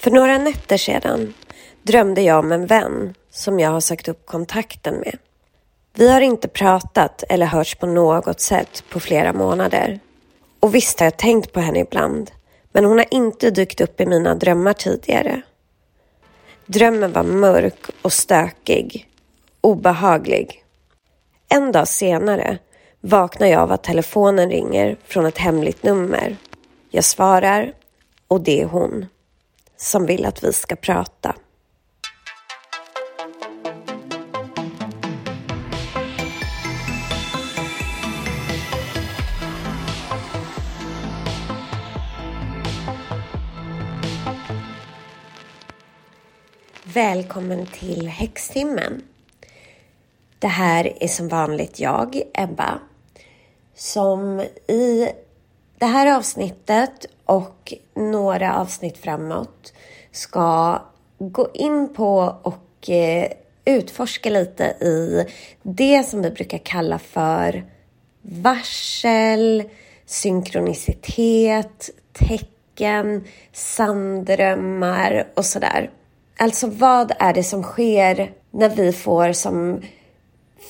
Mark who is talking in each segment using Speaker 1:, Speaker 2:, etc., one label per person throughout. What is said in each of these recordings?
Speaker 1: För några nätter sedan drömde jag om en vän som jag har sagt upp kontakten med. Vi har inte pratat eller hörts på något sätt på flera månader. Och visst har jag tänkt på henne ibland, men hon har inte dykt upp i mina drömmar tidigare. Drömmen var mörk och stökig, obehaglig. En dag senare vaknar jag av att telefonen ringer från ett hemligt nummer. Jag svarar och det är hon som vill att vi ska prata. Välkommen till Häxtimmen. Det här är som vanligt jag, Ebba, som i det här avsnittet och några avsnitt framåt ska gå in på och eh, utforska lite i det som vi brukar kalla för varsel, synkronicitet, tecken, sanddrömmar och sådär. Alltså vad är det som sker när vi får som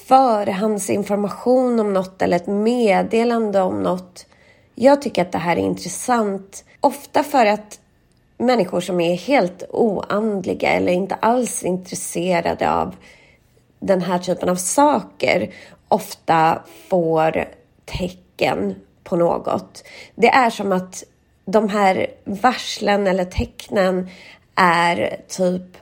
Speaker 1: förhandsinformation om något eller ett meddelande om något. Jag tycker att det här är intressant. Ofta för att människor som är helt oandliga eller inte alls intresserade av den här typen av saker ofta får tecken på något. Det är som att de här varslen eller tecknen är typ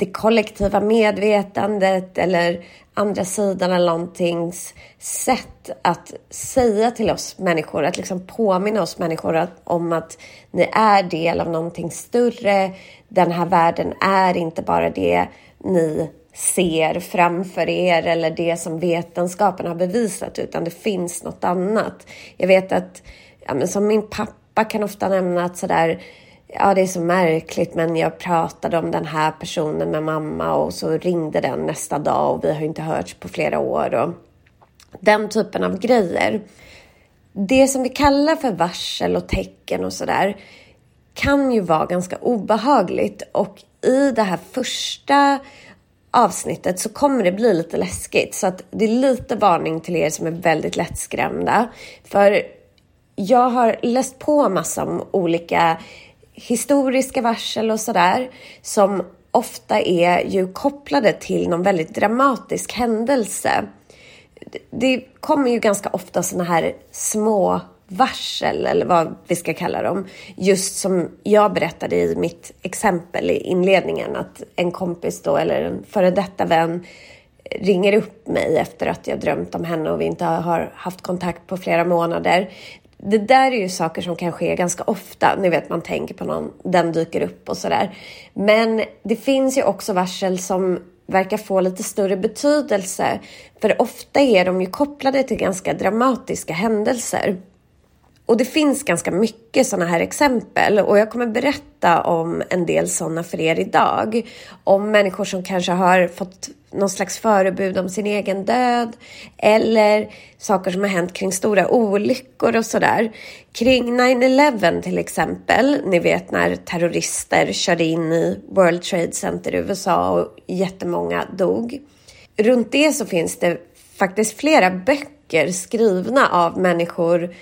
Speaker 1: det kollektiva medvetandet eller andra sidan eller någontings sätt att säga till oss människor, att liksom påminna oss människor att, om att ni är del av någonting större. Den här världen är inte bara det ni ser framför er eller det som vetenskapen har bevisat, utan det finns något annat. Jag vet att, ja, men som min pappa kan ofta nämna att sådär, ja det är så märkligt men jag pratade om den här personen med mamma och så ringde den nästa dag och vi har inte hörts på flera år och den typen av grejer. Det som vi kallar för varsel och tecken och sådär kan ju vara ganska obehagligt och i det här första avsnittet så kommer det bli lite läskigt så att det är lite varning till er som är väldigt lättskrämda. För jag har läst på massa om olika historiska varsel och sådär som ofta är ju kopplade till någon väldigt dramatisk händelse. Det kommer ju ganska ofta sådana här små varsel eller vad vi ska kalla dem. Just som jag berättade i mitt exempel i inledningen att en kompis då eller en före detta vän ringer upp mig efter att jag drömt om henne och vi inte har haft kontakt på flera månader det där är ju saker som kan ske ganska ofta. Ni vet, man tänker på någon, den dyker upp och sådär. Men det finns ju också varsel som verkar få lite större betydelse. För ofta är de ju kopplade till ganska dramatiska händelser. Och det finns ganska mycket sådana här exempel och jag kommer berätta om en del sådana för er idag. Om människor som kanske har fått någon slags förebud om sin egen död eller saker som har hänt kring stora olyckor och sådär. Kring 9-11 till exempel, ni vet när terrorister körde in i World Trade Center i USA och jättemånga dog. Runt det så finns det faktiskt flera böcker skrivna av människor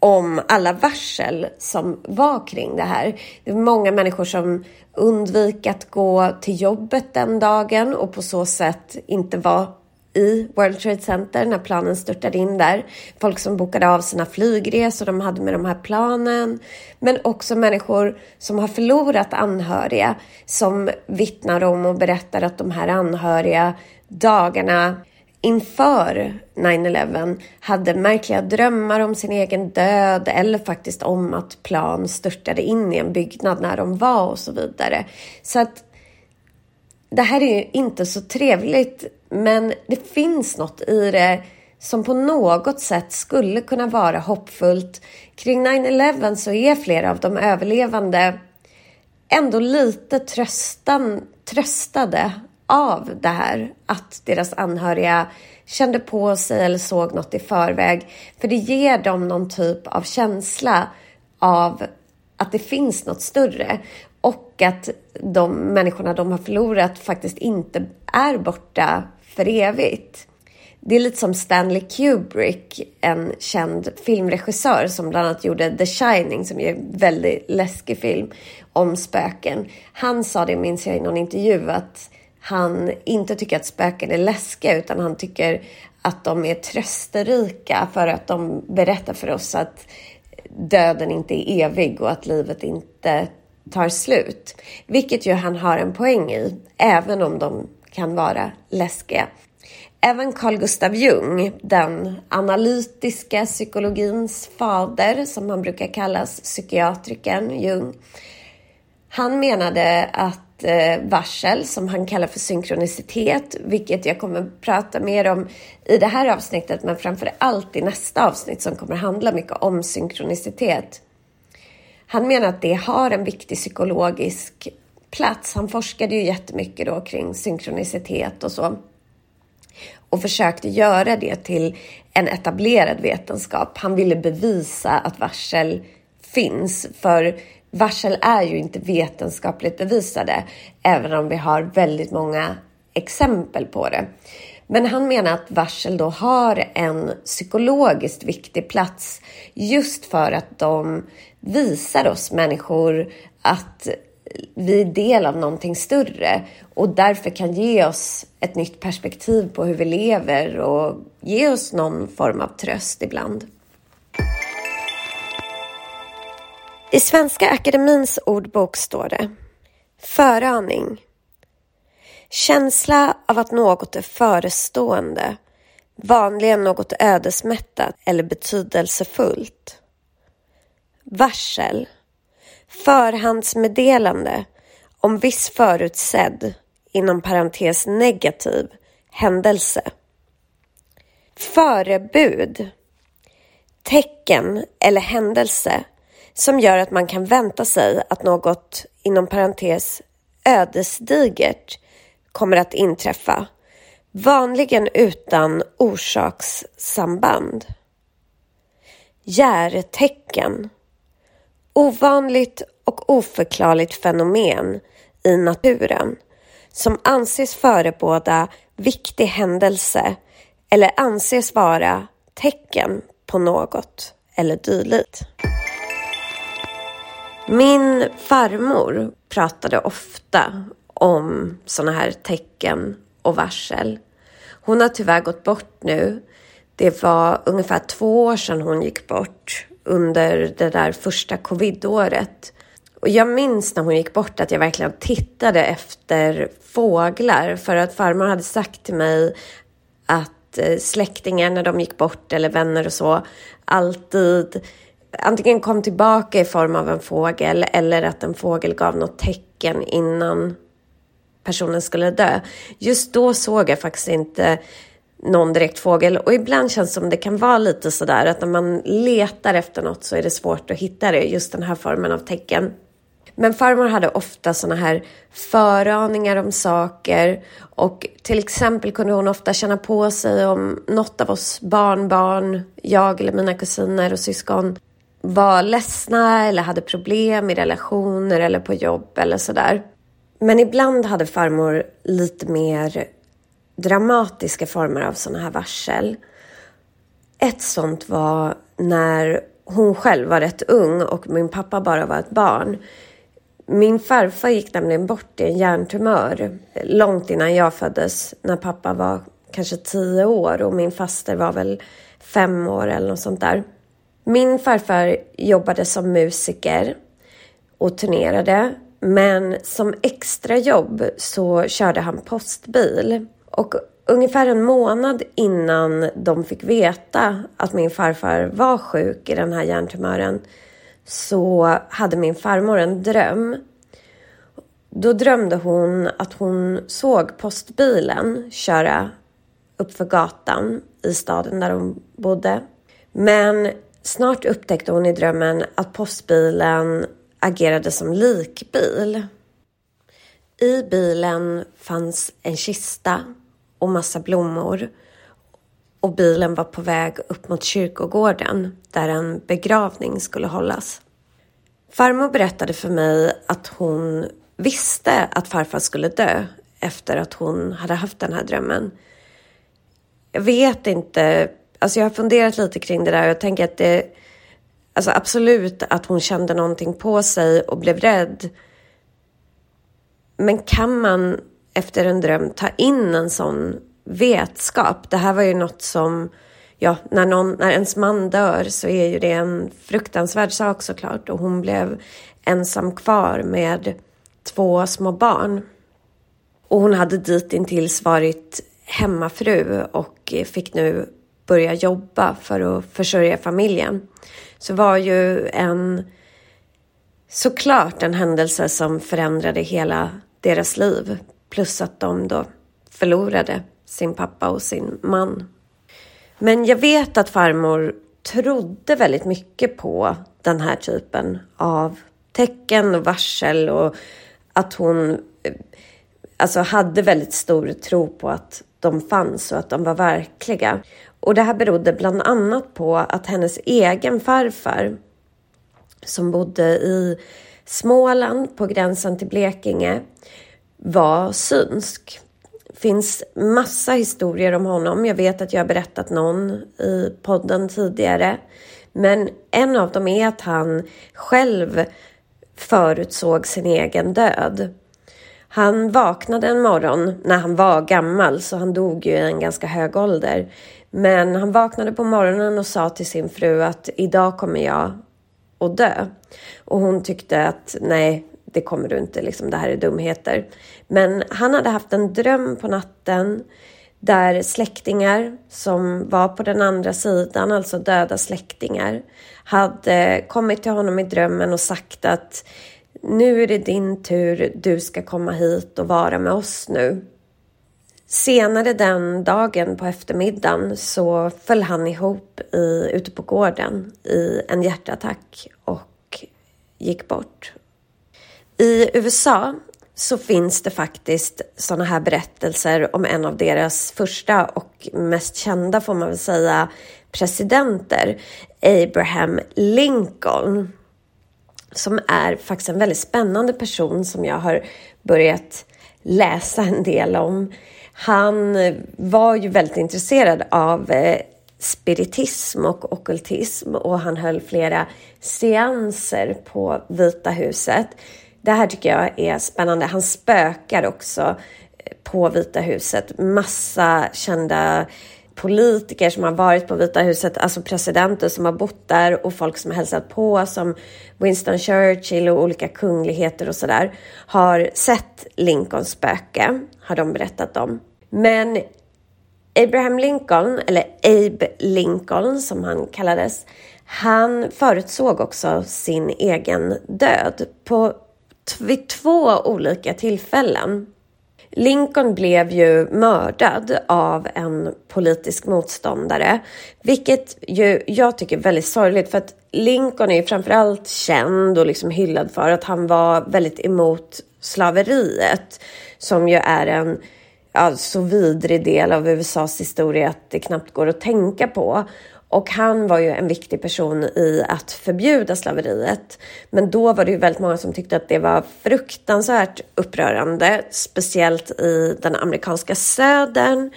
Speaker 1: om alla varsel som var kring det här. Det var många människor som undvik att gå till jobbet den dagen och på så sätt inte var i World Trade Center när planen störtade in där. Folk som bokade av sina flygresor de hade med de här planen. Men också människor som har förlorat anhöriga som vittnar om och berättar att de här anhöriga dagarna inför 9-11 hade märkliga drömmar om sin egen död eller faktiskt om att plan störtade in i en byggnad när de var och så vidare. Så att det här är ju inte så trevligt, men det finns något i det som på något sätt skulle kunna vara hoppfullt. Kring 9-11 så är flera av de överlevande ändå lite tröstan, tröstade av det här, att deras anhöriga kände på sig eller såg något i förväg. För det ger dem någon typ av känsla av att det finns något större. och att de människorna de har förlorat faktiskt inte är borta för evigt. Det är lite som Stanley Kubrick, en känd filmregissör som bland annat gjorde The Shining som är en väldigt läskig film om spöken. Han sa det, minns jag i någon intervju, att han inte tycker att spöken är läskiga utan han tycker att de är trösterika för att de berättar för oss att döden inte är evig och att livet inte tar slut. Vilket ju han har en poäng i, även om de kan vara läskiga. Även Carl Gustav Jung, den analytiska psykologins fader som han brukar kallas, psykiatrikern Jung. Han menade att Eh, varsel, som han kallar för synkronicitet, vilket jag kommer prata mer om i det här avsnittet, men framför allt i nästa avsnitt som kommer handla mycket om synkronicitet. Han menar att det har en viktig psykologisk plats. Han forskade ju jättemycket då kring synkronicitet och så och försökte göra det till en etablerad vetenskap. Han ville bevisa att varsel finns, för varsel är ju inte vetenskapligt bevisade, även om vi har väldigt många exempel på det. Men han menar att varsel då har en psykologiskt viktig plats just för att de visar oss människor att vi är del av någonting större och därför kan ge oss ett nytt perspektiv på hur vi lever och ge oss någon form av tröst ibland. I Svenska Akademins ordbok står det Föraning Känsla av att något är förestående, vanligen något ödesmättat eller betydelsefullt. Varsel Förhandsmeddelande om viss förutsedd, inom parentes negativ, händelse. Förebud. Tecken eller händelse som gör att man kan vänta sig att något, inom parentes, ödesdigert kommer att inträffa. Vanligen utan orsakssamband. Järtecken ovanligt och oförklarligt fenomen i naturen som anses förebåda viktig händelse eller anses vara tecken på något eller dylikt. Min farmor pratade ofta om sådana här tecken och varsel. Hon har tyvärr gått bort nu. Det var ungefär två år sedan hon gick bort under det där första covidåret. Och jag minns när hon gick bort att jag verkligen tittade efter fåglar för att farmor hade sagt till mig att eh, släktingar när de gick bort eller vänner och så alltid antingen kom tillbaka i form av en fågel eller att en fågel gav något tecken innan personen skulle dö. Just då såg jag faktiskt inte någon direkt fågel. Och ibland känns det som det kan vara lite sådär att när man letar efter något så är det svårt att hitta det, just den här formen av tecken. Men farmor hade ofta såna här föraningar om saker och till exempel kunde hon ofta känna på sig om något av oss barnbarn, jag eller mina kusiner och syskon var ledsna eller hade problem i relationer eller på jobb eller sådär. Men ibland hade farmor lite mer dramatiska former av sådana här varsel. Ett sånt var när hon själv var rätt ung och min pappa bara var ett barn. Min farfar gick nämligen bort i en hjärntumör långt innan jag föddes, när pappa var kanske tio år och min faster var väl fem år eller något sånt där. Min farfar jobbade som musiker och turnerade, men som extrajobb så körde han postbil och ungefär en månad innan de fick veta att min farfar var sjuk i den här hjärntumören så hade min farmor en dröm. Då drömde hon att hon såg postbilen köra uppför gatan i staden där hon bodde. Men snart upptäckte hon i drömmen att postbilen agerade som likbil. I bilen fanns en kista och massa blommor och bilen var på väg upp mot kyrkogården där en begravning skulle hållas. Farmor berättade för mig att hon visste att farfar skulle dö efter att hon hade haft den här drömmen. Jag vet inte, alltså jag har funderat lite kring det där och jag tänker att det, alltså absolut att hon kände någonting på sig och blev rädd. Men kan man efter en dröm ta in en sån vetskap? Det här var ju något som, ja, när, någon, när ens man dör så är ju det en fruktansvärd sak såklart och hon blev ensam kvar med två små barn. Och hon hade ditintills varit hemmafru och fick nu börja jobba för att försörja familjen. Så var ju en såklart en händelse som förändrade hela deras liv. Plus att de då förlorade sin pappa och sin man. Men jag vet att farmor trodde väldigt mycket på den här typen av tecken och varsel och att hon alltså hade väldigt stor tro på att de fanns och att de var verkliga. Och det här berodde bland annat på att hennes egen farfar som bodde i Småland på gränsen till Blekinge var synsk. Det finns massa historier om honom. Jag vet att jag har berättat någon i podden tidigare. Men en av dem är att han själv förutsåg sin egen död. Han vaknade en morgon när han var gammal, så han dog ju i en ganska hög ålder. Men han vaknade på morgonen och sa till sin fru att idag kommer jag att dö. Och hon tyckte att nej, det kommer du inte, liksom, det här är dumheter. Men han hade haft en dröm på natten där släktingar som var på den andra sidan, alltså döda släktingar, hade kommit till honom i drömmen och sagt att nu är det din tur, du ska komma hit och vara med oss nu. Senare den dagen på eftermiddagen så föll han ihop i, ute på gården i en hjärtattack och gick bort. I USA så finns det faktiskt sådana här berättelser om en av deras första och mest kända får man väl säga presidenter, Abraham Lincoln som är faktiskt en väldigt spännande person som jag har börjat läsa en del om. Han eh, var ju väldigt intresserad av eh, spiritism och okultism och han höll flera seanser på Vita huset. Det här tycker jag är spännande. Han spökar också eh, på Vita huset. Massa kända politiker som har varit på Vita huset, alltså presidenter som har bott där och folk som har hälsat på som Winston Churchill och olika kungligheter och sådär har sett Lincolns spöke, har de berättat om. Men Abraham Lincoln, eller Abe Lincoln som han kallades, han förutsåg också sin egen död på vid två olika tillfällen. Lincoln blev ju mördad av en politisk motståndare, vilket ju jag tycker är väldigt sorgligt för att Lincoln är ju framförallt känd och liksom hyllad för att han var väldigt emot slaveriet som ju är en ja, så vidrig del av USAs historia att det knappt går att tänka på. Och han var ju en viktig person i att förbjuda slaveriet. Men då var det ju väldigt många som tyckte att det var fruktansvärt upprörande, speciellt i den amerikanska södern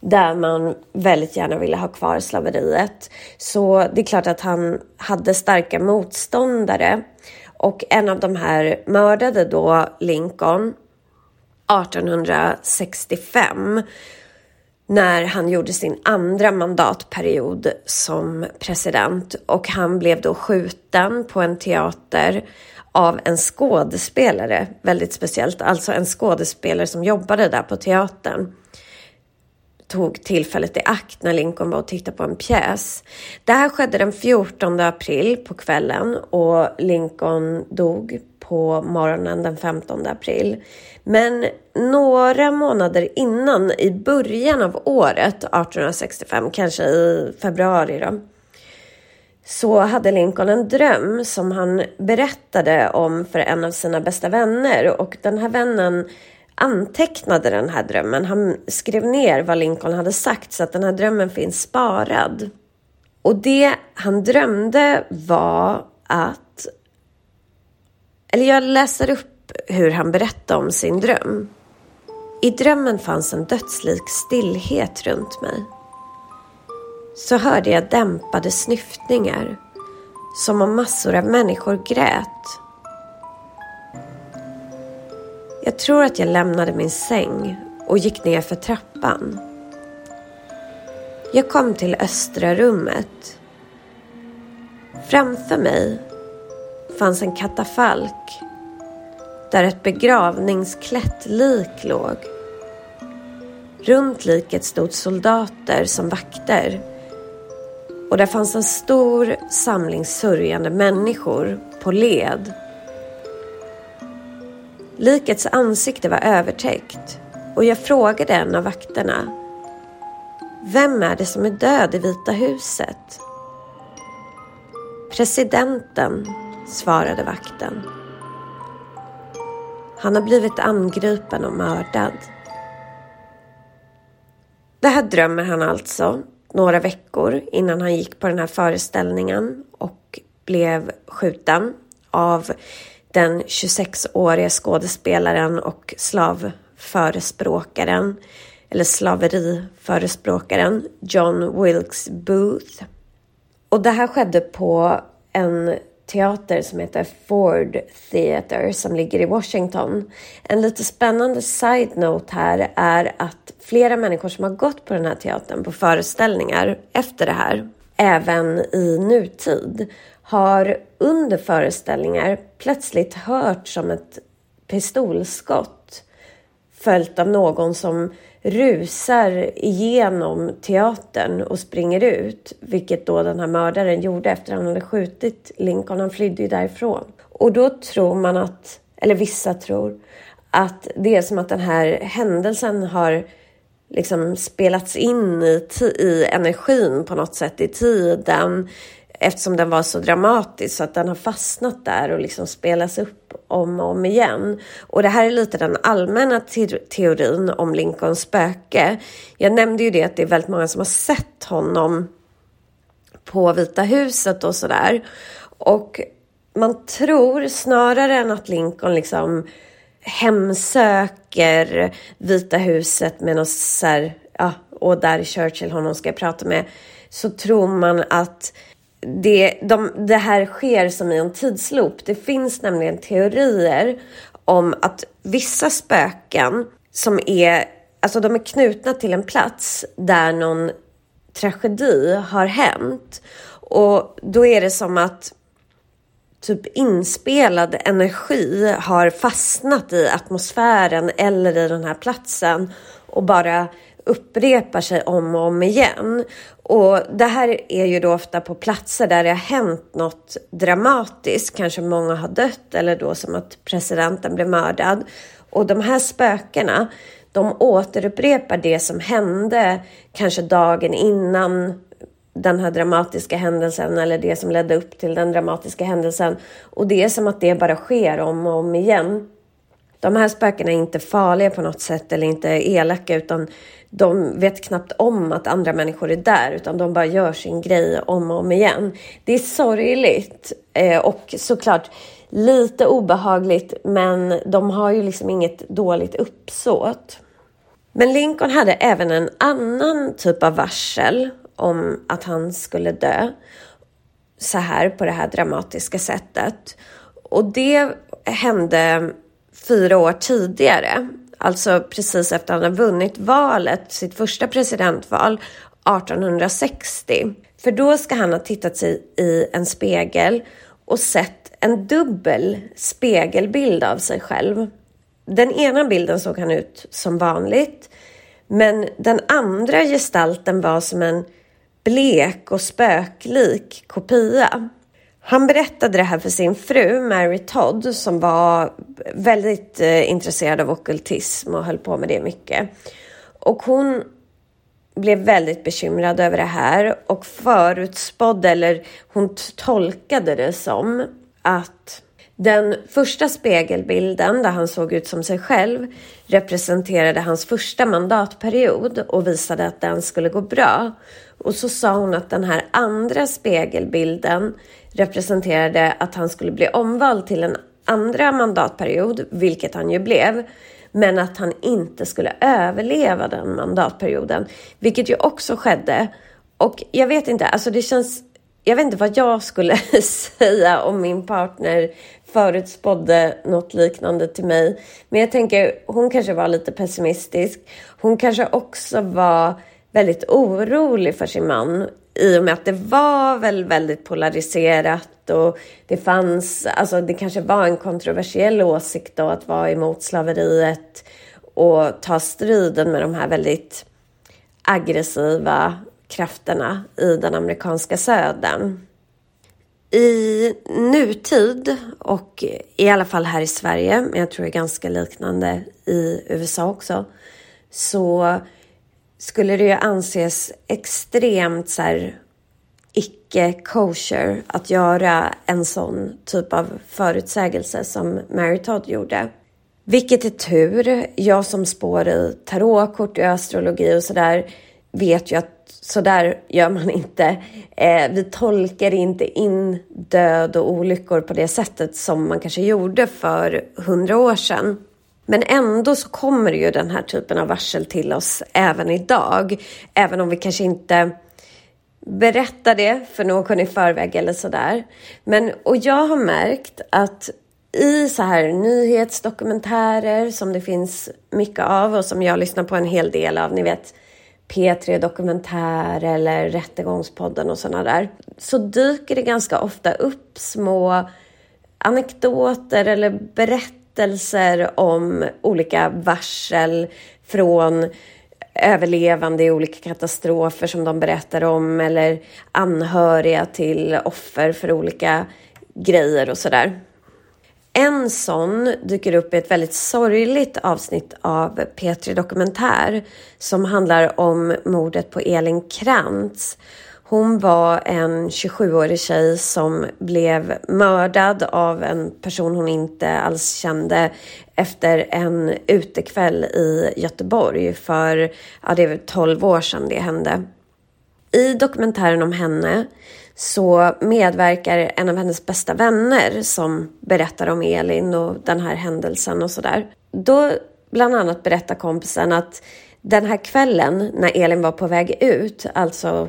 Speaker 1: där man väldigt gärna ville ha kvar slaveriet. Så det är klart att han hade starka motståndare. Och en av de här mördade då Lincoln 1865 när han gjorde sin andra mandatperiod som president. Och han blev då skjuten på en teater av en skådespelare, väldigt speciellt, alltså en skådespelare som jobbade där på teatern. Tog tillfället i akt när Lincoln var och tittade på en pjäs. Det här skedde den 14 april på kvällen och Lincoln dog på morgonen den 15 april. Men några månader innan, i början av året 1865, kanske i februari då, så hade Lincoln en dröm som han berättade om för en av sina bästa vänner och den här vännen antecknade den här drömmen. Han skrev ner vad Lincoln hade sagt så att den här drömmen finns sparad. Och det han drömde var att eller jag läser upp hur han berättade om sin dröm. I drömmen fanns en dödslik stillhet runt mig. Så hörde jag dämpade snyftningar, som om massor av människor grät. Jag tror att jag lämnade min säng och gick ner för trappan. Jag kom till östra rummet. Framför mig fanns en katafalk där ett begravningsklätt lik låg. Runt liket stod soldater som vakter och där fanns en stor samling sörjande människor på led. Likets ansikte var övertäckt och jag frågade en av vakterna. Vem är det som är död i Vita huset? Presidenten, svarade vakten. Han har blivit angripen och mördad. Det här drömmer han alltså några veckor innan han gick på den här föreställningen och blev skjuten av den 26-årige skådespelaren och slavförespråkaren eller slaveriförespråkaren John Wilkes Booth. Och det här skedde på en teater som heter Ford Theater som ligger i Washington. En lite spännande side-note här är att flera människor som har gått på den här teatern på föreställningar efter det här, även i nutid, har under föreställningar plötsligt hört som ett pistolskott följt av någon som rusar igenom teatern och springer ut, vilket då den här mördaren gjorde efter att han hade skjutit Lincoln. Han flydde ju därifrån. Och då tror man att, eller vissa tror, att det är som att den här händelsen har liksom spelats in i, i energin på något sätt i tiden eftersom den var så dramatisk så att den har fastnat där och liksom spelas upp om och om igen. Och det här är lite den allmänna te teorin om Lincolns spöke. Jag nämnde ju det att det är väldigt många som har sett honom på Vita huset och sådär. Och man tror snarare än att Lincoln liksom hemsöker Vita huset med något så här, ja, och där Churchill honom ska prata med, så tror man att det, de, det här sker som i en tidsloop. Det finns nämligen teorier om att vissa spöken som är, alltså de är knutna till en plats där någon tragedi har hänt. Och då är det som att typ inspelad energi har fastnat i atmosfären eller i den här platsen och bara upprepar sig om och om igen. Och det här är ju då ofta på platser där det har hänt något dramatiskt. Kanske många har dött eller då som att presidenten blev mördad. Och de här spökena, de återupprepar det som hände kanske dagen innan den här dramatiska händelsen eller det som ledde upp till den dramatiska händelsen. Och det är som att det bara sker om och om igen. De här spökena är inte farliga på något sätt eller inte elaka utan de vet knappt om att andra människor är där utan de bara gör sin grej om och om igen. Det är sorgligt eh, och såklart lite obehagligt men de har ju liksom inget dåligt uppsåt. Men Lincoln hade även en annan typ av varsel om att han skulle dö så här på det här dramatiska sättet. Och det hände fyra år tidigare alltså precis efter att han har vunnit valet, sitt första presidentval 1860. För då ska han ha tittat sig i en spegel och sett en dubbel spegelbild av sig själv. Den ena bilden såg han ut som vanligt, men den andra gestalten var som en blek och spöklik kopia. Han berättade det här för sin fru Mary Todd som var väldigt eh, intresserad av okultism och höll på med det mycket. Och hon blev väldigt bekymrad över det här och förutspådde, eller hon tolkade det som att den första spegelbilden där han såg ut som sig själv representerade hans första mandatperiod och visade att den skulle gå bra. Och så sa hon att den här andra spegelbilden representerade att han skulle bli omvald till en andra mandatperiod, vilket han ju blev, men att han inte skulle överleva den mandatperioden, vilket ju också skedde. Och jag vet inte, alltså det känns jag vet inte vad jag skulle säga om min partner förutspådde något liknande till mig. Men jag tänker, hon kanske var lite pessimistisk. Hon kanske också var väldigt orolig för sin man i och med att det var väl väldigt polariserat och det fanns, alltså det kanske var en kontroversiell åsikt då att vara emot slaveriet och ta striden med de här väldigt aggressiva krafterna i den amerikanska södern. I nutid och i alla fall här i Sverige, men jag tror det är ganska liknande i USA också, så skulle det ju anses extremt så här icke-kosher att göra en sån typ av förutsägelse som Mary Todd gjorde. Vilket är tur. Jag som spår i tarotkort och astrologi och sådär vet ju att så där gör man inte. Eh, vi tolkar inte in död och olyckor på det sättet som man kanske gjorde för hundra år sedan. Men ändå så kommer ju den här typen av varsel till oss även idag. Även om vi kanske inte berättar det för någon i förväg eller sådär. Men, och jag har märkt att i så här nyhetsdokumentärer som det finns mycket av och som jag lyssnar på en hel del av, ni vet P3 Dokumentär eller Rättegångspodden och sådana där, så dyker det ganska ofta upp små anekdoter eller berättelser om olika varsel från överlevande i olika katastrofer som de berättar om eller anhöriga till offer för olika grejer och sådär. En sån dyker upp i ett väldigt sorgligt avsnitt av P3 Dokumentär som handlar om mordet på Elin Krantz. Hon var en 27-årig tjej som blev mördad av en person hon inte alls kände efter en utekväll i Göteborg för, ja det är 12 år sedan det hände. I dokumentären om henne så medverkar en av hennes bästa vänner som berättar om Elin och den här händelsen och sådär. Då bland annat berättar kompisen att den här kvällen när Elin var på väg ut, alltså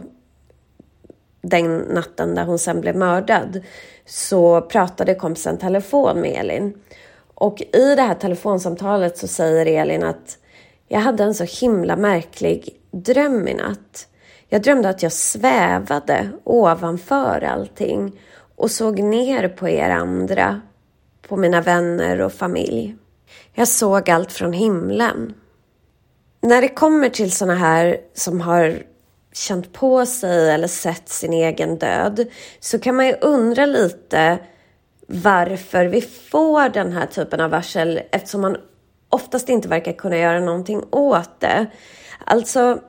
Speaker 1: den natten där hon sen blev mördad, så pratade kompisen telefon med Elin. Och i det här telefonsamtalet så säger Elin att jag hade en så himla märklig dröm i natt. Jag drömde att jag svävade ovanför allting och såg ner på er andra, på mina vänner och familj. Jag såg allt från himlen. När det kommer till såna här som har känt på sig eller sett sin egen död så kan man ju undra lite varför vi får den här typen av varsel eftersom man oftast inte verkar kunna göra någonting åt det. Alltså,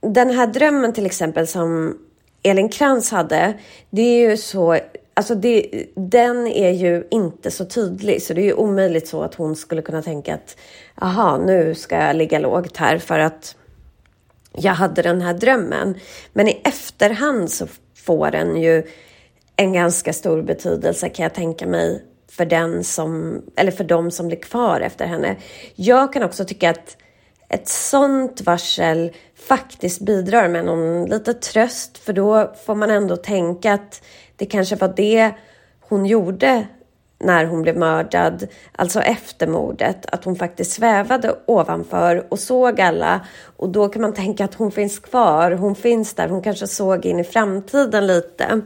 Speaker 1: den här drömmen till exempel som Elin Krantz hade, det är ju så Alltså det, den är ju inte så tydlig så det är ju omöjligt så att hon skulle kunna tänka att aha, nu ska jag ligga lågt här för att jag hade den här drömmen. Men i efterhand så får den ju en ganska stor betydelse kan jag tänka mig för den som, eller för dem som blir kvar efter henne. Jag kan också tycka att ett sånt varsel faktiskt bidrar med någon lite tröst för då får man ändå tänka att det kanske var det hon gjorde när hon blev mördad, alltså efter mordet, att hon faktiskt svävade ovanför och såg alla och då kan man tänka att hon finns kvar, hon finns där, hon kanske såg in i framtiden lite.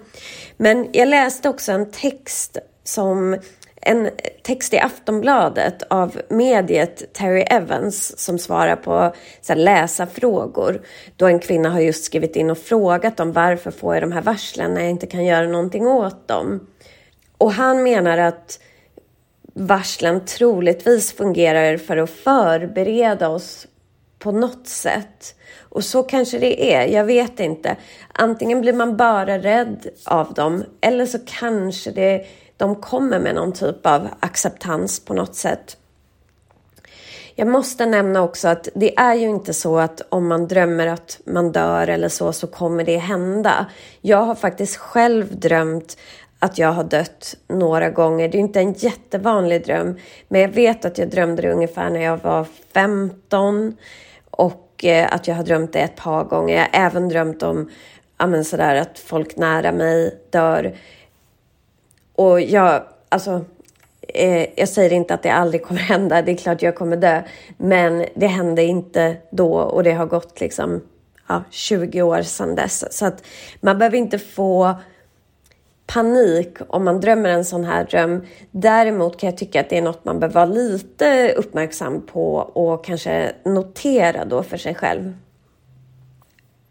Speaker 1: Men jag läste också en text som en text i Aftonbladet av mediet Terry Evans som svarar på så här, läsarfrågor. Då en kvinna har just skrivit in och frågat om varför får jag de här varslen när jag inte kan göra någonting åt dem. Och han menar att varslen troligtvis fungerar för att förbereda oss på något sätt. Och så kanske det är, jag vet inte. Antingen blir man bara rädd av dem eller så kanske det de kommer med någon typ av acceptans på något sätt. Jag måste nämna också att det är ju inte så att om man drömmer att man dör eller så, så kommer det hända. Jag har faktiskt själv drömt att jag har dött några gånger. Det är inte en jättevanlig dröm, men jag vet att jag drömde det ungefär när jag var 15 och eh, att jag har drömt det ett par gånger. Jag har även drömt om ja, sådär, att folk nära mig dör. Och jag, alltså, eh, jag säger inte att det aldrig kommer hända. Det är klart jag kommer dö, men det hände inte då och det har gått liksom ja, 20 år sedan dess. Så att man behöver inte få panik om man drömmer en sån här dröm. Däremot kan jag tycka att det är något man behöver vara lite uppmärksam på och kanske notera då för sig själv.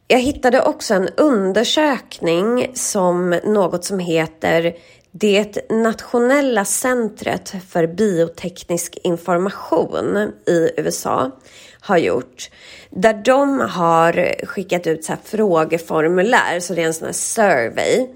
Speaker 1: Jag hittade också en undersökning som något som heter det nationella centret för bioteknisk information i USA har gjort. Där de har skickat ut så här frågeformulär, så det är en sån här survey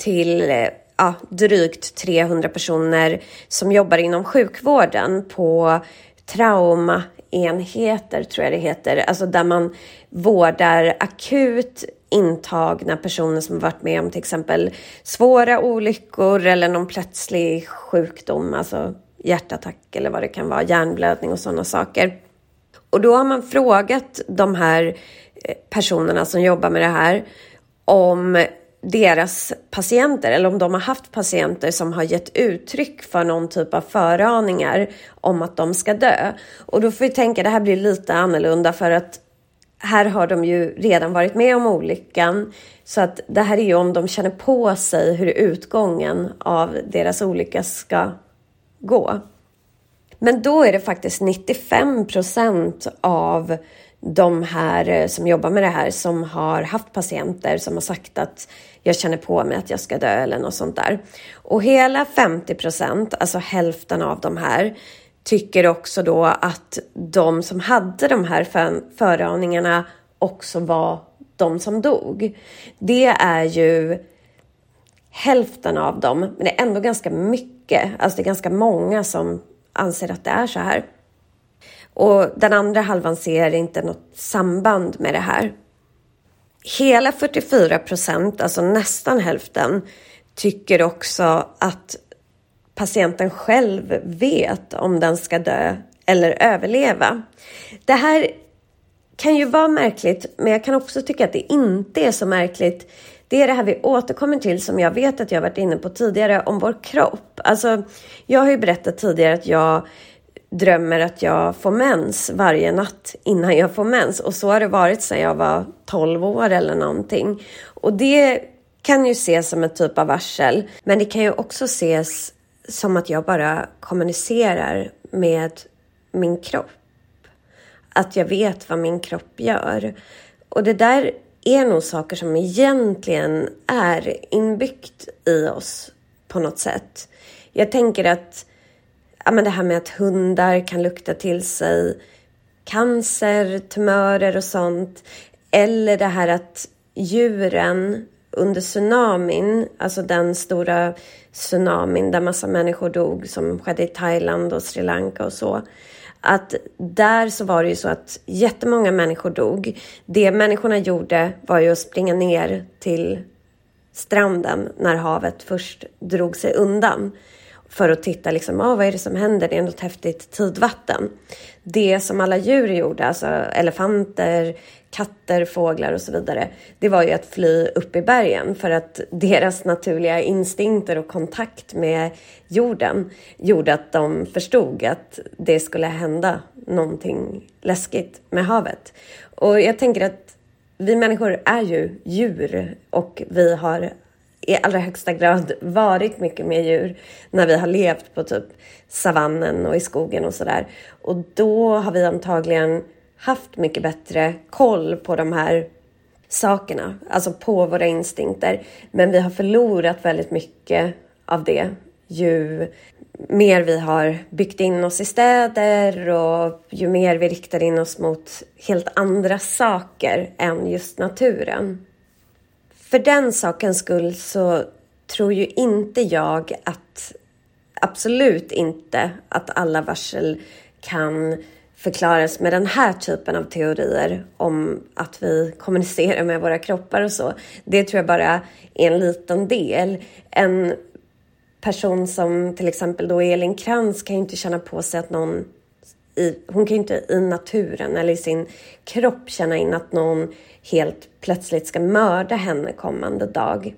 Speaker 1: till eh, ja, drygt 300 personer som jobbar inom sjukvården på traumaenheter, tror jag det heter. Alltså där man vårdar akut intagna personer som har varit med om till exempel svåra olyckor eller någon plötslig sjukdom, alltså hjärtattack eller vad det kan vara, hjärnblödning och sådana saker. Och då har man frågat de här eh, personerna som jobbar med det här om deras patienter eller om de har haft patienter som har gett uttryck för någon typ av föraningar om att de ska dö. Och då får vi tänka, det här blir lite annorlunda för att här har de ju redan varit med om olyckan. Så att det här är ju om de känner på sig hur utgången av deras olycka ska gå. Men då är det faktiskt 95 procent av de här eh, som jobbar med det här som har haft patienter som har sagt att jag känner på mig att jag ska dö eller något sånt där. Och hela 50 procent, alltså hälften av de här, tycker också då att de som hade de här föraningarna också var de som dog. Det är ju hälften av dem, men det är ändå ganska mycket. Alltså det är ganska många som anser att det är så här. Och den andra halvan ser inte något samband med det här. Hela 44 procent, alltså nästan hälften, tycker också att patienten själv vet om den ska dö eller överleva. Det här kan ju vara märkligt, men jag kan också tycka att det inte är så märkligt. Det är det här vi återkommer till som jag vet att jag varit inne på tidigare om vår kropp. Alltså, jag har ju berättat tidigare att jag drömmer att jag får mens varje natt innan jag får mens. Och så har det varit sedan jag var 12 år eller någonting. Och det kan ju ses som en typ av varsel. Men det kan ju också ses som att jag bara kommunicerar med min kropp. Att jag vet vad min kropp gör. Och det där är nog saker som egentligen är inbyggt i oss på något sätt. Jag tänker att ja, men det här med att hundar kan lukta till sig cancer, tumörer och sånt. Eller det här att djuren under tsunamin, alltså den stora tsunamin där massa människor dog som skedde i Thailand och Sri Lanka och så. Att där så var det ju så att jättemånga människor dog. Det människorna gjorde var ju att springa ner till stranden när havet först drog sig undan för att titta liksom, ah, vad är det som händer? Det är något häftigt tidvatten. Det som alla djur gjorde, alltså elefanter, katter, fåglar och så vidare, det var ju att fly upp i bergen för att deras naturliga instinkter och kontakt med jorden gjorde att de förstod att det skulle hända någonting läskigt med havet. Och jag tänker att vi människor är ju djur och vi har i allra högsta grad varit mycket med djur när vi har levt på typ savannen och i skogen och sådär. Och då har vi antagligen haft mycket bättre koll på de här sakerna, alltså på våra instinkter. Men vi har förlorat väldigt mycket av det ju mer vi har byggt in oss i städer och ju mer vi riktar in oss mot helt andra saker än just naturen. För den sakens skull så tror ju inte jag att, absolut inte, att alla varsel kan förklaras med den här typen av teorier om att vi kommunicerar med våra kroppar och så. Det tror jag bara är en liten del. En person som till exempel då Elin Krantz kan ju inte känna på sig att någon i, hon kan ju inte i naturen eller i sin kropp känna in att någon helt plötsligt ska mörda henne kommande dag.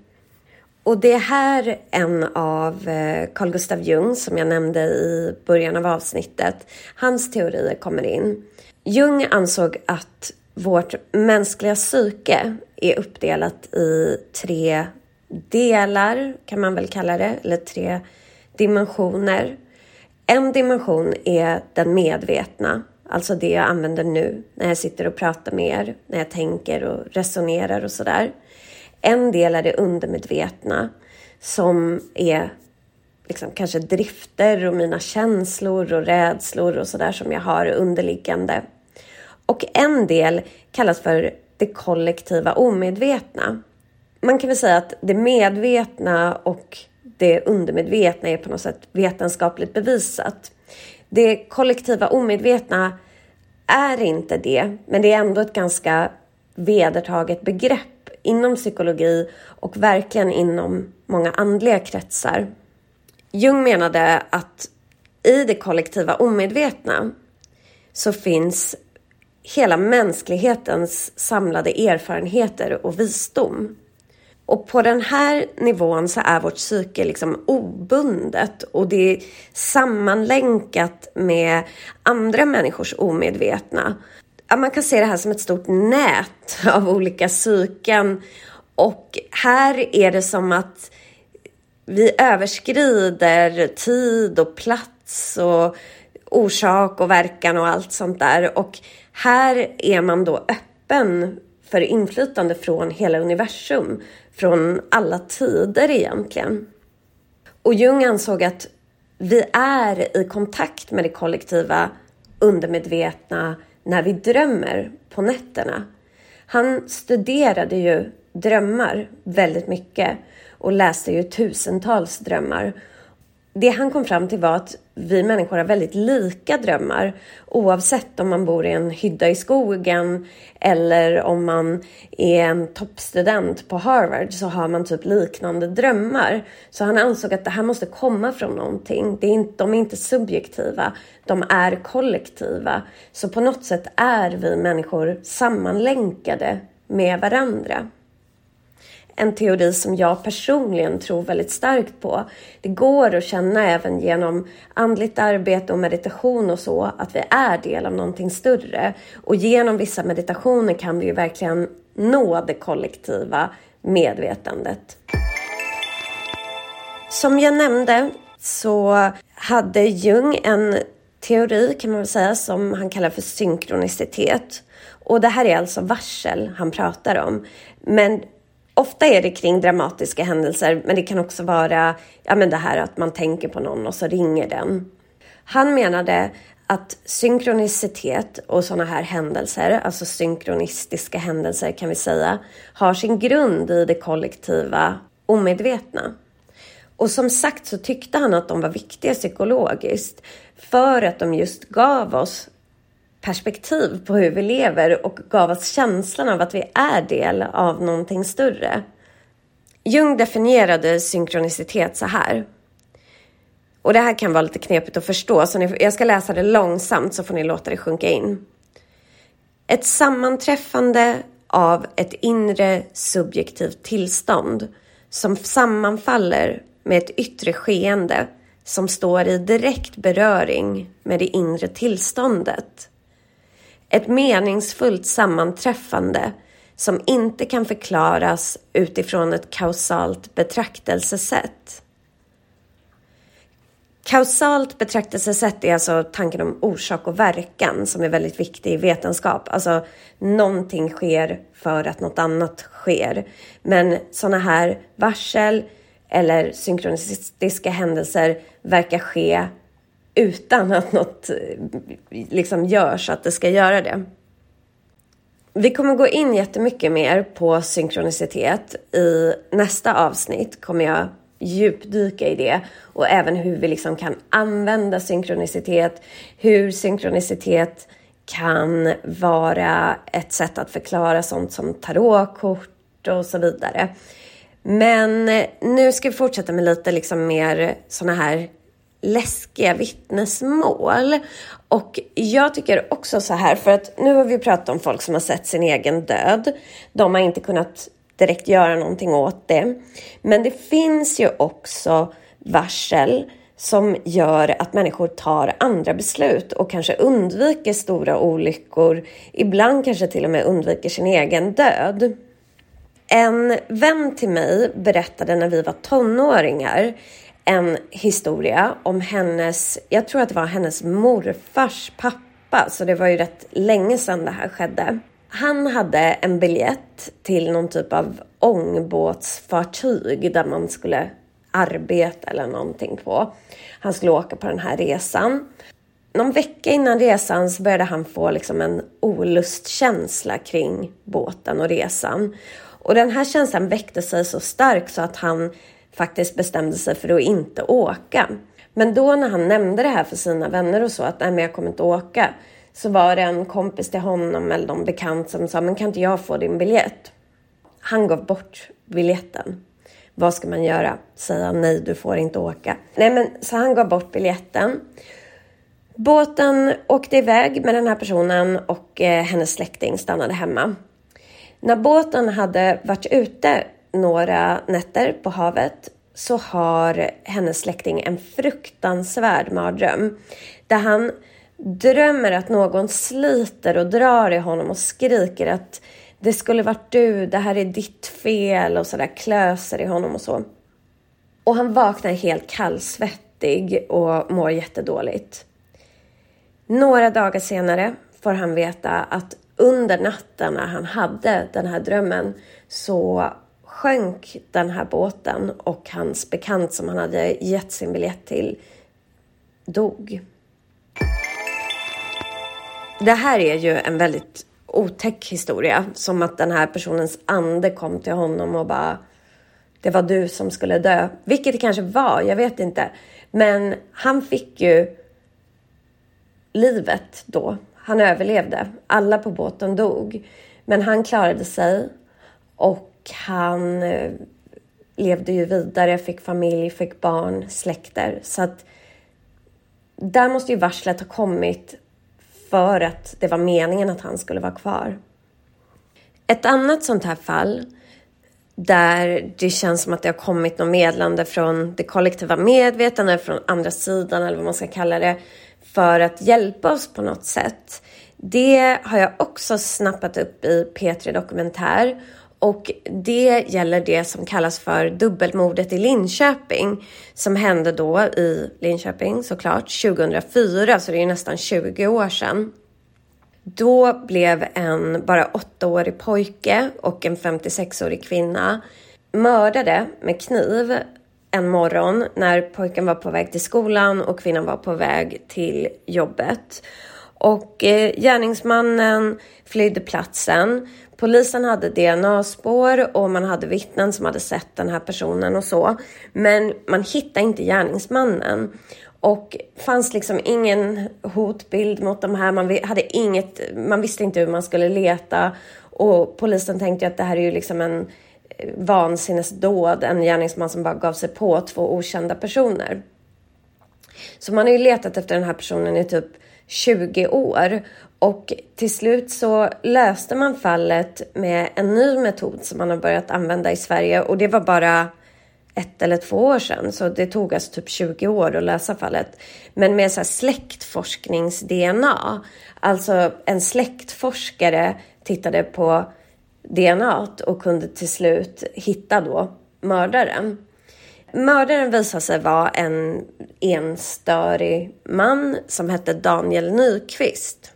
Speaker 1: Och det är här en av eh, Carl Gustav Jung, som jag nämnde i början av avsnittet, hans teorier kommer in. Jung ansåg att vårt mänskliga psyke är uppdelat i tre delar, kan man väl kalla det, eller tre dimensioner. En dimension är den medvetna, alltså det jag använder nu när jag sitter och pratar med er, när jag tänker och resonerar och sådär. En del är det undermedvetna som är liksom kanske drifter och mina känslor och rädslor och sådär som jag har underliggande. Och en del kallas för det kollektiva omedvetna. Man kan väl säga att det medvetna och det undermedvetna är på något sätt vetenskapligt bevisat. Det kollektiva omedvetna är inte det, men det är ändå ett ganska vedertaget begrepp inom psykologi och verkligen inom många andliga kretsar. Jung menade att i det kollektiva omedvetna så finns hela mänsklighetens samlade erfarenheter och visdom. Och på den här nivån så är vårt psyke liksom obundet och det är sammanlänkat med andra människors omedvetna. Man kan se det här som ett stort nät av olika psyken och här är det som att vi överskrider tid och plats och orsak och verkan och allt sånt där. Och här är man då öppen för inflytande från hela universum, från alla tider egentligen. Och Jung ansåg att vi är i kontakt med det kollektiva undermedvetna när vi drömmer på nätterna. Han studerade ju drömmar väldigt mycket och läste ju tusentals drömmar det han kom fram till var att vi människor har väldigt lika drömmar oavsett om man bor i en hydda i skogen eller om man är en toppstudent på Harvard så har man typ liknande drömmar. Så han ansåg att det här måste komma från någonting. Det är inte, de är inte subjektiva, de är kollektiva. Så på något sätt är vi människor sammanlänkade med varandra en teori som jag personligen tror väldigt starkt på. Det går att känna även genom andligt arbete och meditation och så att vi är del av någonting större. Och genom vissa meditationer kan vi ju verkligen nå det kollektiva medvetandet. Som jag nämnde så hade Jung en teori kan man väl säga som han kallar för synkronicitet. Och det här är alltså varsel han pratar om. Men Ofta är det kring dramatiska händelser, men det kan också vara ja, men det här att man tänker på någon och så ringer den. Han menade att synkronicitet och sådana här händelser, alltså synkronistiska händelser kan vi säga, har sin grund i det kollektiva omedvetna. Och som sagt så tyckte han att de var viktiga psykologiskt för att de just gav oss perspektiv på hur vi lever och gav oss känslan av att vi är del av någonting större. Jung definierade synkronicitet så här. Och det här kan vara lite knepigt att förstå, så ni, jag ska läsa det långsamt så får ni låta det sjunka in. Ett sammanträffande av ett inre subjektivt tillstånd som sammanfaller med ett yttre skeende som står i direkt beröring med det inre tillståndet. Ett meningsfullt sammanträffande som inte kan förklaras utifrån ett kausalt betraktelsesätt. Kausalt betraktelsesätt är alltså tanken om orsak och verkan som är väldigt viktig i vetenskap. Alltså någonting sker för att något annat sker. Men sådana här varsel eller synkronistiska händelser verkar ske utan att något eh, liksom görs att det ska göra det. Vi kommer gå in jättemycket mer på synkronicitet. I nästa avsnitt kommer jag djupdyka i det och även hur vi liksom kan använda synkronicitet, hur synkronicitet kan vara ett sätt att förklara sånt som tarotkort och så vidare. Men eh, nu ska vi fortsätta med lite liksom mer såna här läskiga vittnesmål. Och jag tycker också så här, för att nu har vi pratat om folk som har sett sin egen död. De har inte kunnat direkt göra någonting åt det. Men det finns ju också varsel som gör att människor tar andra beslut och kanske undviker stora olyckor. Ibland kanske till och med undviker sin egen död. En vän till mig berättade när vi var tonåringar en historia om hennes, jag tror att det var hennes morfars pappa, så det var ju rätt länge sedan det här skedde. Han hade en biljett till någon typ av ångbåtsfartyg där man skulle arbeta eller någonting på. Han skulle åka på den här resan. Någon vecka innan resan så började han få liksom en olustkänsla kring båten och resan. Och den här känslan väckte sig så starkt så att han faktiskt bestämde sig för att inte åka. Men då när han nämnde det här för sina vänner och så att nej men jag kommer inte åka. Så var det en kompis till honom eller någon bekant som sa men kan inte jag få din biljett? Han gav bort biljetten. Vad ska man göra? Säga nej, du får inte åka. Nej, men så han gav bort biljetten. Båten åkte iväg med den här personen och eh, hennes släkting stannade hemma. När båten hade varit ute några nätter på havet så har hennes släkting en fruktansvärd mardröm där han drömmer att någon sliter och drar i honom och skriker att det skulle varit du, det här är ditt fel och sådär klöser i honom och så. Och han vaknar helt kallsvettig och mår jättedåligt. Några dagar senare får han veta att under natten när han hade den här drömmen så sjönk den här båten och hans bekant som han hade gett sin biljett till dog. Det här är ju en väldigt otäck historia. Som att den här personens ande kom till honom och bara det var du som skulle dö. Vilket det kanske var, jag vet inte. Men han fick ju livet då. Han överlevde. Alla på båten dog. Men han klarade sig och han eh, levde ju vidare, fick familj, fick barn, släkter. Så att där måste ju varslet ha kommit för att det var meningen att han skulle vara kvar. Ett annat sånt här fall där det känns som att det har kommit något medlande från det kollektiva medvetandet, från andra sidan eller vad man ska kalla det, för att hjälpa oss på något sätt. Det har jag också snappat upp i P3 Dokumentär och det gäller det som kallas för dubbelmordet i Linköping som hände då i Linköping såklart 2004, så det är nästan 20 år sedan. Då blev en bara 8-årig pojke och en 56-årig kvinna mördade med kniv en morgon när pojken var på väg till skolan och kvinnan var på väg till jobbet. Och eh, gärningsmannen flydde platsen Polisen hade DNA-spår och man hade vittnen som hade sett den här personen och så. Men man hittade inte gärningsmannen. Och fanns liksom ingen hotbild mot de här. Man, hade inget, man visste inte hur man skulle leta. Och polisen tänkte att det här är ju liksom en eh, vansinnesdåd. En gärningsman som bara gav sig på två okända personer. Så man har ju letat efter den här personen i typ 20 år och till slut så löste man fallet med en ny metod som man har börjat använda i Sverige och det var bara ett eller två år sedan, så det tog alltså typ 20 år att lösa fallet. Men med så här släktforsknings-DNA, alltså en släktforskare tittade på DNA och kunde till slut hitta då mördaren. Mördaren visade sig vara en enstörig man som hette Daniel Nyqvist.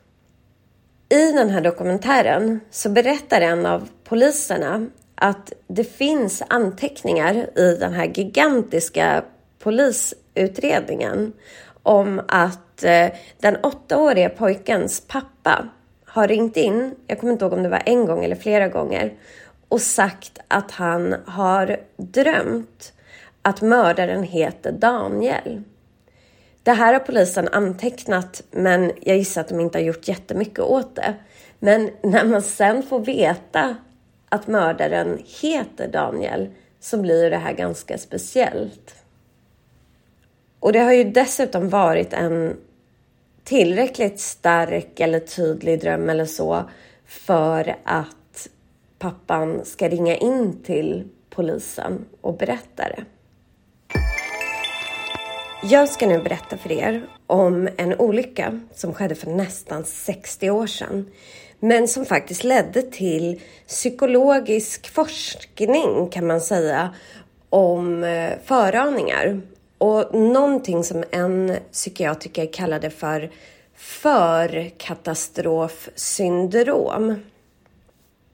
Speaker 1: I den här dokumentären så berättar en av poliserna att det finns anteckningar i den här gigantiska polisutredningen om att eh, den åttaåriga pojkens pappa har ringt in, jag kommer inte ihåg om det var en gång eller flera gånger, och sagt att han har drömt att mördaren heter Daniel. Det här har polisen antecknat men jag gissar att de inte har gjort jättemycket åt det. Men när man sen får veta att mördaren heter Daniel så blir det här ganska speciellt. Och det har ju dessutom varit en tillräckligt stark eller tydlig dröm eller så för att pappan ska ringa in till polisen och berätta det. Jag ska nu berätta för er om en olycka som skedde för nästan 60 år sedan men som faktiskt ledde till psykologisk forskning kan man säga om eh, föraningar och någonting som en psykiatriker kallade för förkatastrofsyndrom.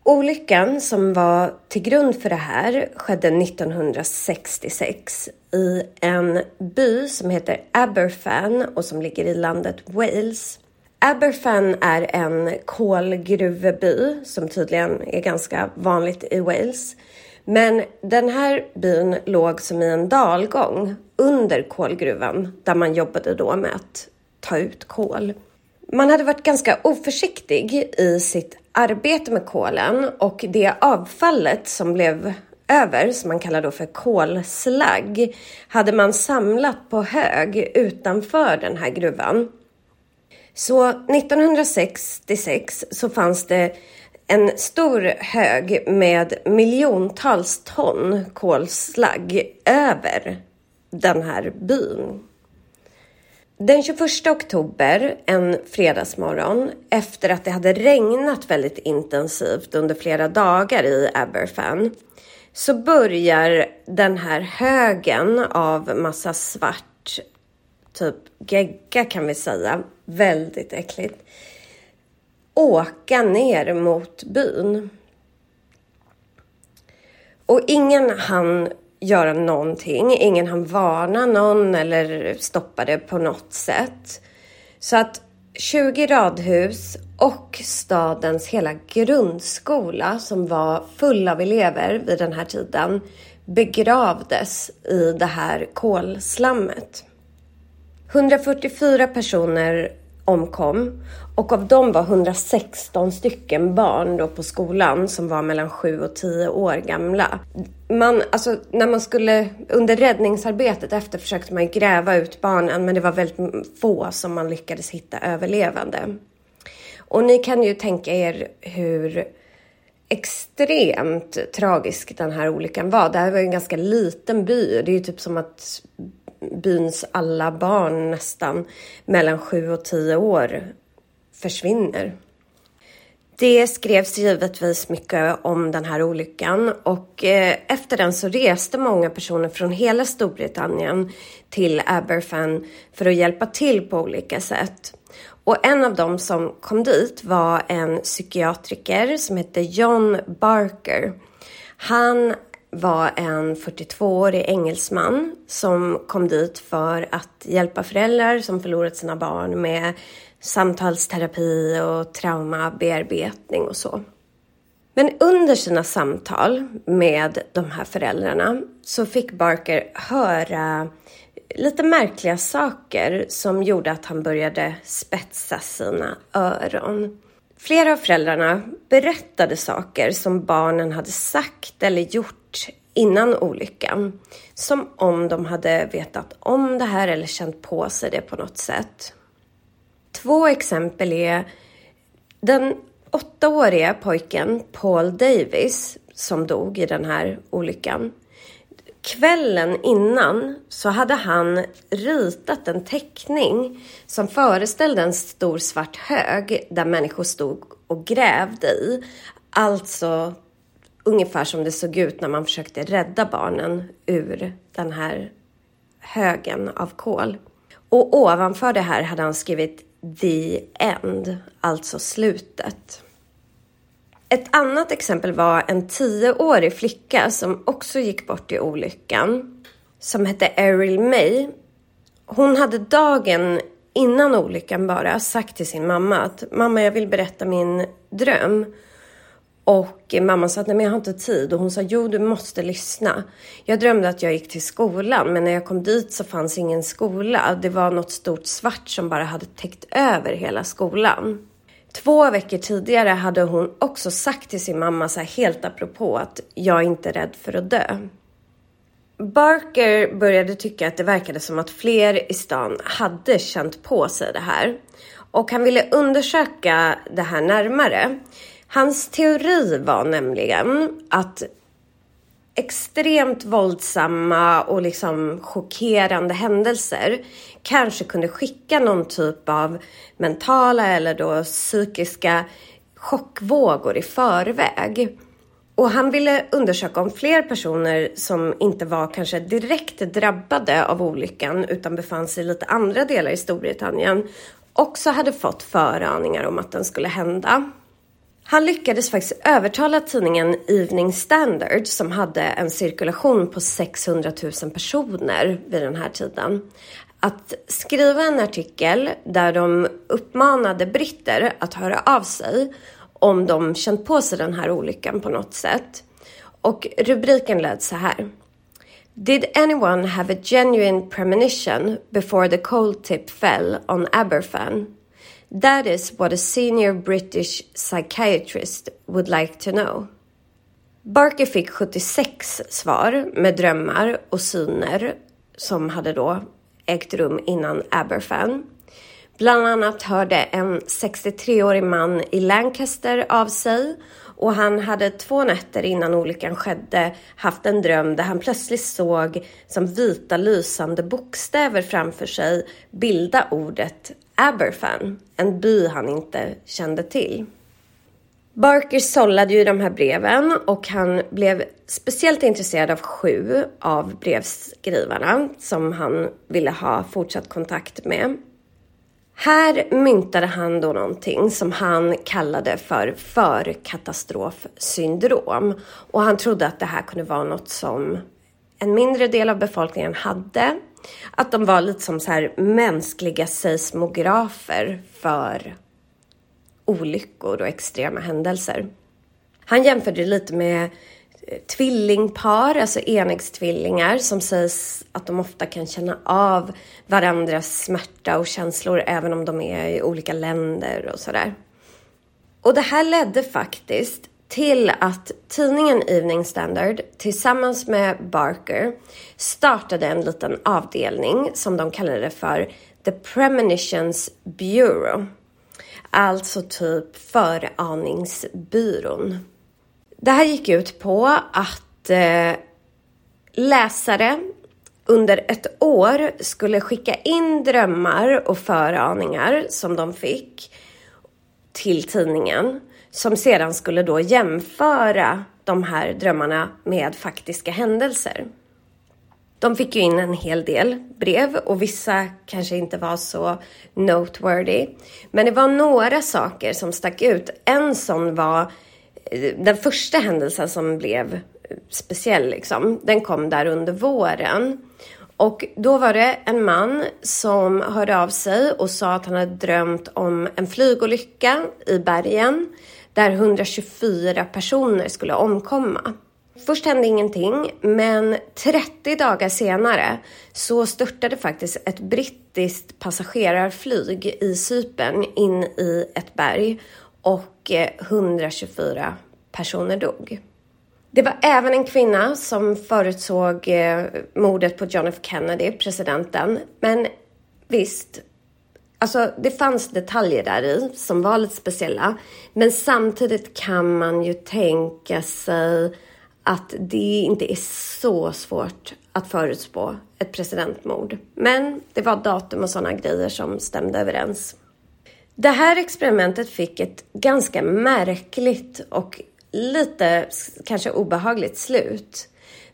Speaker 1: Olyckan som var till grund för det här skedde 1966 i en by som heter Aberfan och som ligger i landet Wales. Aberfan är en kolgruveby som tydligen är ganska vanligt i Wales. Men den här byn låg som i en dalgång under kolgruvan där man jobbade då med att ta ut kol. Man hade varit ganska oförsiktig i sitt arbete med kolen och det avfallet som blev över, som man kallar då för kolslagg, hade man samlat på hög utanför den här gruvan. Så 1966 så fanns det en stor hög med miljontals ton kolslagg över den här byn. Den 21 oktober, en fredagsmorgon, efter att det hade regnat väldigt intensivt under flera dagar i Aberfan, så börjar den här högen av massa svart, typ gegga kan vi säga, väldigt äckligt, åka ner mot byn. Och ingen hann göra någonting. Ingen hann varna någon eller stoppa det på något sätt. Så att 20 radhus och stadens hela grundskola som var full av elever vid den här tiden begravdes i det här kolslammet. 144 personer omkom och av dem var 116 stycken barn då på skolan som var mellan 7 och 10 år gamla. Man, alltså, när man skulle, under räddningsarbetet efter försökte man gräva ut barnen men det var väldigt få som man lyckades hitta överlevande. Och ni kan ju tänka er hur extremt tragisk den här olyckan var. Det här var ju en ganska liten by. Det är ju typ som att byns alla barn nästan mellan 7 och 10 år försvinner. Det skrevs givetvis mycket om den här olyckan och eh, efter den så reste många personer från hela Storbritannien till Aberfan för att hjälpa till på olika sätt. Och en av dem som kom dit var en psykiatriker som hette John Barker. Han var en 42-årig engelsman som kom dit för att hjälpa föräldrar som förlorat sina barn med samtalsterapi och traumabearbetning och så. Men under sina samtal med de här föräldrarna så fick Barker höra lite märkliga saker som gjorde att han började spetsa sina öron. Flera av föräldrarna berättade saker som barnen hade sagt eller gjort innan olyckan. Som om de hade vetat om det här eller känt på sig det på något sätt. Två exempel är den åttaåriga pojken Paul Davis som dog i den här olyckan. Kvällen innan så hade han ritat en teckning som föreställde en stor svart hög där människor stod och grävde i. Alltså ungefär som det såg ut när man försökte rädda barnen ur den här högen av kol. Och ovanför det här hade han skrivit the end, alltså slutet. Ett annat exempel var en tioårig flicka som också gick bort i olyckan. Som hette Errol May. Hon hade dagen innan olyckan bara sagt till sin mamma att mamma jag vill berätta min dröm. Och mamma sa att nej men jag har inte tid och hon sa jo du måste lyssna. Jag drömde att jag gick till skolan men när jag kom dit så fanns ingen skola. Det var något stort svart som bara hade täckt över hela skolan. Två veckor tidigare hade hon också sagt till sin mamma så här helt apropå att jag är inte rädd för att dö. Barker började tycka att det verkade som att fler i stan hade känt på sig det här och han ville undersöka det här närmare. Hans teori var nämligen att extremt våldsamma och liksom chockerande händelser kanske kunde skicka någon typ av mentala eller då psykiska chockvågor i förväg. Och han ville undersöka om fler personer som inte var kanske direkt drabbade av olyckan utan befann sig i lite andra delar i Storbritannien också hade fått föraningar om att den skulle hända. Han lyckades faktiskt övertala tidningen Evening Standard som hade en cirkulation på 600 000 personer vid den här tiden att skriva en artikel där de uppmanade britter att höra av sig om de känt på sig den här olyckan på något sätt. Och rubriken löd så här. Did anyone have a genuine premonition before the cold tip fell on Aberfan? That is what a senior British psychiatrist would like to know. Barker fick 76 svar med drömmar och syner som hade då ägt rum innan Aberfan. Bland annat hörde en 63-årig man i Lancaster av sig och han hade två nätter innan olyckan skedde haft en dröm där han plötsligt såg som vita lysande bokstäver framför sig bilda ordet Aberfan, en by han inte kände till. Barker sållade ju de här breven och han blev speciellt intresserad av sju av brevskrivarna som han ville ha fortsatt kontakt med. Här myntade han då någonting som han kallade för förkatastrofsyndrom och han trodde att det här kunde vara något som en mindre del av befolkningen hade. Att de var lite som så här mänskliga seismografer för olyckor och extrema händelser. Han jämförde det lite med eh, tvillingpar, alltså enäggstvillingar som sägs att de ofta kan känna av varandras smärta och känslor även om de är i olika länder och sådär. Och det här ledde faktiskt till att tidningen Evening Standard tillsammans med Barker startade en liten avdelning som de kallade för The Premonitions Bureau. Alltså typ föraningsbyrån. Det här gick ut på att eh, läsare under ett år skulle skicka in drömmar och föraningar som de fick till tidningen som sedan skulle då jämföra de här drömmarna med faktiska händelser. De fick ju in en hel del brev och vissa kanske inte var så noteworthy. Men det var några saker som stack ut. En sån var eh, den första händelsen som blev eh, speciell liksom. Den kom där under våren. Och då var det en man som hörde av sig och sa att han hade drömt om en flygolycka i bergen där 124 personer skulle omkomma. Först hände ingenting, men 30 dagar senare så störtade faktiskt ett brittiskt passagerarflyg i Cypern in i ett berg och eh, 124 personer dog. Det var även en kvinna som förutsåg eh, mordet på John F Kennedy, presidenten. Men visst, Alltså, det fanns detaljer där i som var lite speciella. Men samtidigt kan man ju tänka sig att det inte är så svårt att förutspå ett presidentmord. Men det var datum och sådana grejer som stämde överens. Det här experimentet fick ett ganska märkligt och lite kanske obehagligt slut.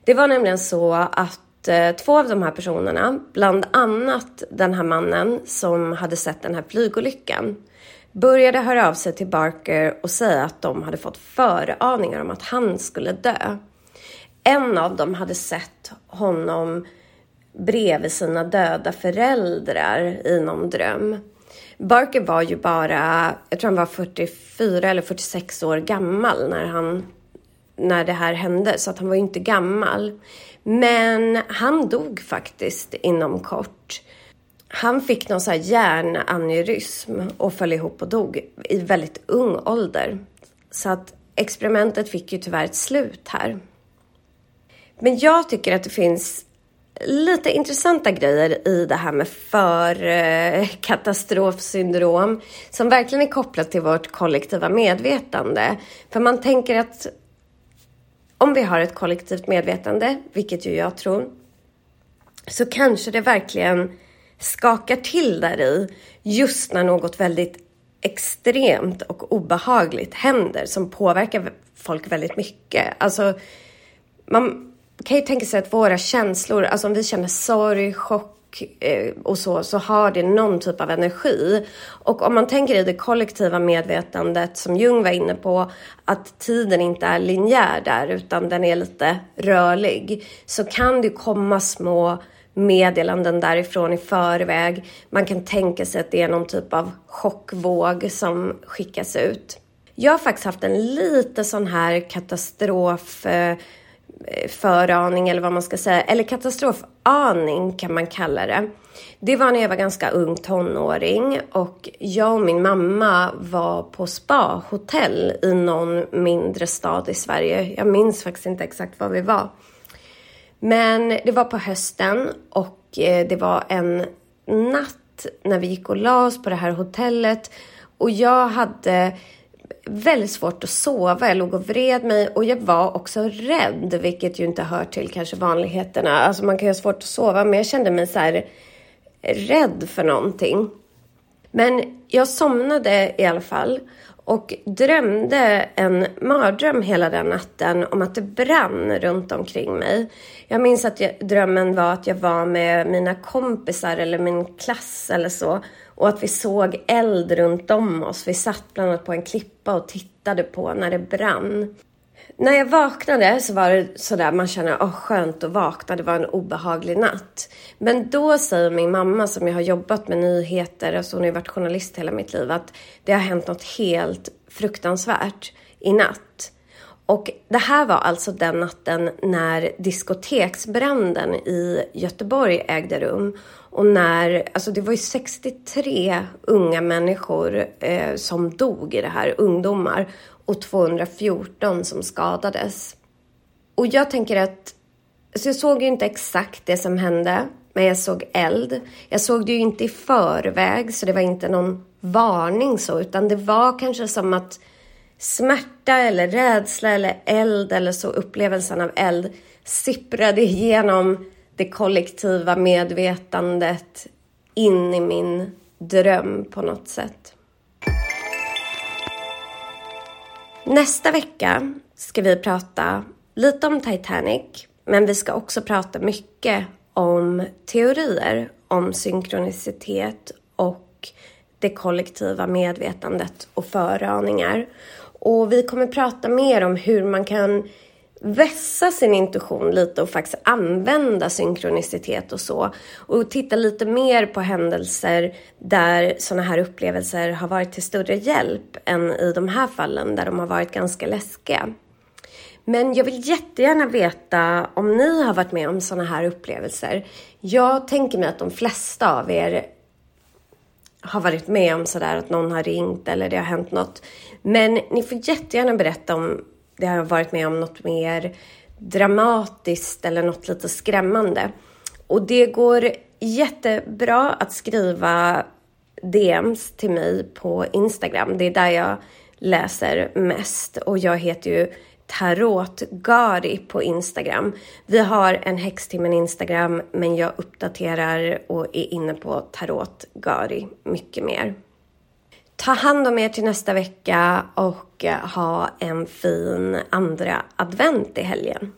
Speaker 1: Det var nämligen så att eh, två av de här personerna, bland annat den här mannen som hade sett den här flygolyckan, började höra av sig till Barker och säga att de hade fått föraningar om att han skulle dö. En av dem hade sett honom bredvid sina döda föräldrar i någon dröm. Barker var ju bara, jag tror han var 44 eller 46 år gammal när han när det här hände, så att han var ju inte gammal. Men han dog faktiskt inom kort. Han fick någon så här hjärnaneurysm och föll ihop och dog i väldigt ung ålder. Så att experimentet fick ju tyvärr ett slut här. Men jag tycker att det finns lite intressanta grejer i det här med förkatastrofsyndrom som verkligen är kopplat till vårt kollektiva medvetande. För man tänker att om vi har ett kollektivt medvetande, vilket ju jag tror, så kanske det verkligen skakar till där i just när något väldigt extremt och obehagligt händer som påverkar folk väldigt mycket. Alltså, man kan ju tänka sig att våra känslor, alltså om vi känner sorg, chock eh, och så, så har det någon typ av energi. Och om man tänker i det kollektiva medvetandet som Jung var inne på, att tiden inte är linjär där utan den är lite rörlig, så kan det komma små meddelanden därifrån i förväg. Man kan tänka sig att det är någon typ av chockvåg som skickas ut. Jag har faktiskt haft en lite sån här katastrof eh, föraning eller vad man ska säga, eller katastrofaning kan man kalla det. Det var när jag var ganska ung tonåring och jag och min mamma var på spahotell i någon mindre stad i Sverige. Jag minns faktiskt inte exakt var vi var. Men det var på hösten och eh, det var en natt när vi gick och la oss på det här hotellet och jag hade väldigt svårt att sova. Jag låg och vred mig och jag var också rädd, vilket ju inte hör till kanske vanligheterna. Alltså man kan ju ha svårt att sova, men jag kände mig så här rädd för någonting. Men jag somnade i alla fall och drömde en mardröm hela den natten om att det brann runt omkring mig. Jag minns att jag, drömmen var att jag var med mina kompisar eller min klass eller så och att vi såg eld runt om oss. Vi satt bland annat på en klippa och tittade på när det brann. När jag vaknade så var det sådär, man känner, åh skönt att vakna, det var en obehaglig natt. Men då säger min mamma som jag har jobbat med nyheter, alltså hon har varit journalist hela mitt liv, att det har hänt något helt fruktansvärt i natt. Och det här var alltså den natten när diskoteksbranden i Göteborg ägde rum. Och när, alltså det var ju 63 unga människor eh, som dog i det här, ungdomar, och 214 som skadades. Och jag tänker att, alltså jag såg ju inte exakt det som hände, men jag såg eld. Jag såg det ju inte i förväg, så det var inte någon varning så, utan det var kanske som att smärta eller rädsla eller eld eller så upplevelsen av eld sipprade igenom det kollektiva medvetandet in i min dröm på något sätt. Nästa vecka ska vi prata lite om Titanic, men vi ska också prata mycket om teorier om synkronicitet och det kollektiva medvetandet och föraningar. Och vi kommer prata mer om hur man kan vässa sin intuition lite och faktiskt använda synkronicitet och så. Och titta lite mer på händelser där sådana här upplevelser har varit till större hjälp än i de här fallen där de har varit ganska läskiga. Men jag vill jättegärna veta om ni har varit med om sådana här upplevelser. Jag tänker mig att de flesta av er har varit med om sådär att någon har ringt eller det har hänt något. Men ni får jättegärna berätta om det har varit med om något mer dramatiskt eller något lite skrämmande. Och det går jättebra att skriva DMs till mig på Instagram. Det är där jag läser mest och jag heter ju Tarotgari på Instagram. Vi har en häxtimmen Instagram men jag uppdaterar och är inne på Tarotgari mycket mer. Ta hand om er till nästa vecka och eh, ha en fin andra advent i helgen.